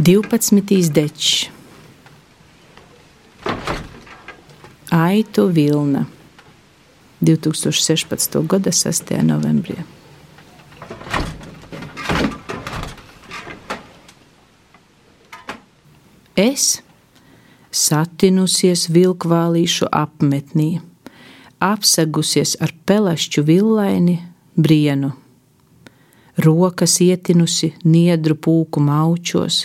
12. dečs, Aitu Vilna, 2016. gada 6. novembrī. Es satinusies vilkvālīšu apmetnī, apsegusies ar pelašķu villaini brienu rokas ietinusi niedru pūku maučos,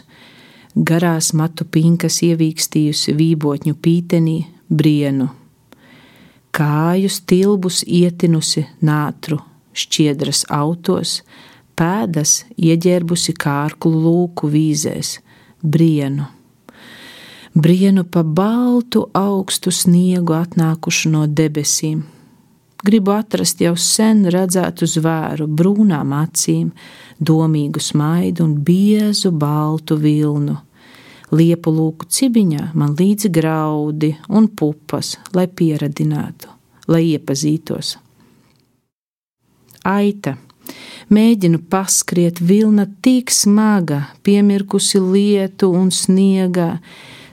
garās matu pinkas ievīkstījusi vībotņu pītenī brienu, kāju stilbus ietinusi nātru šķiedras autos, pēdas ieģērbusi kārklu lūku vīzēs, brienu. Brienu pa baltu augstu sniegu atnākušu no debesīm, Gribu atrast jau sen redzētu zvēru, brūnām acīm, domīgu smaidu un biezu baltu vilnu. Liepu lūku cibiņā man līdzi graudi un pupas, lai pieradinātu, lai iepazītos. Aita. Mēģinu paskriet, vilna tik smaga, piemirkusi lietu un sniegā,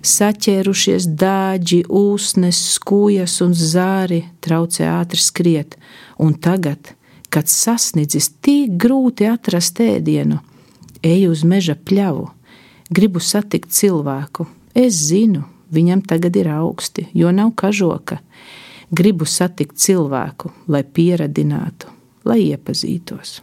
saķērušies dāģi, ūsnes, skūjas un zāri, traucē ātri skriet, un tagad, kad sasniedzis tik grūti atrast ēdienu, eju uz meža pļavu, gribu satikt cilvēku. Es zinu, viņam tagad ir augsti, jo nav kažoka. Gribu satikt cilvēku, lai pieradinātu, lai iepazītos.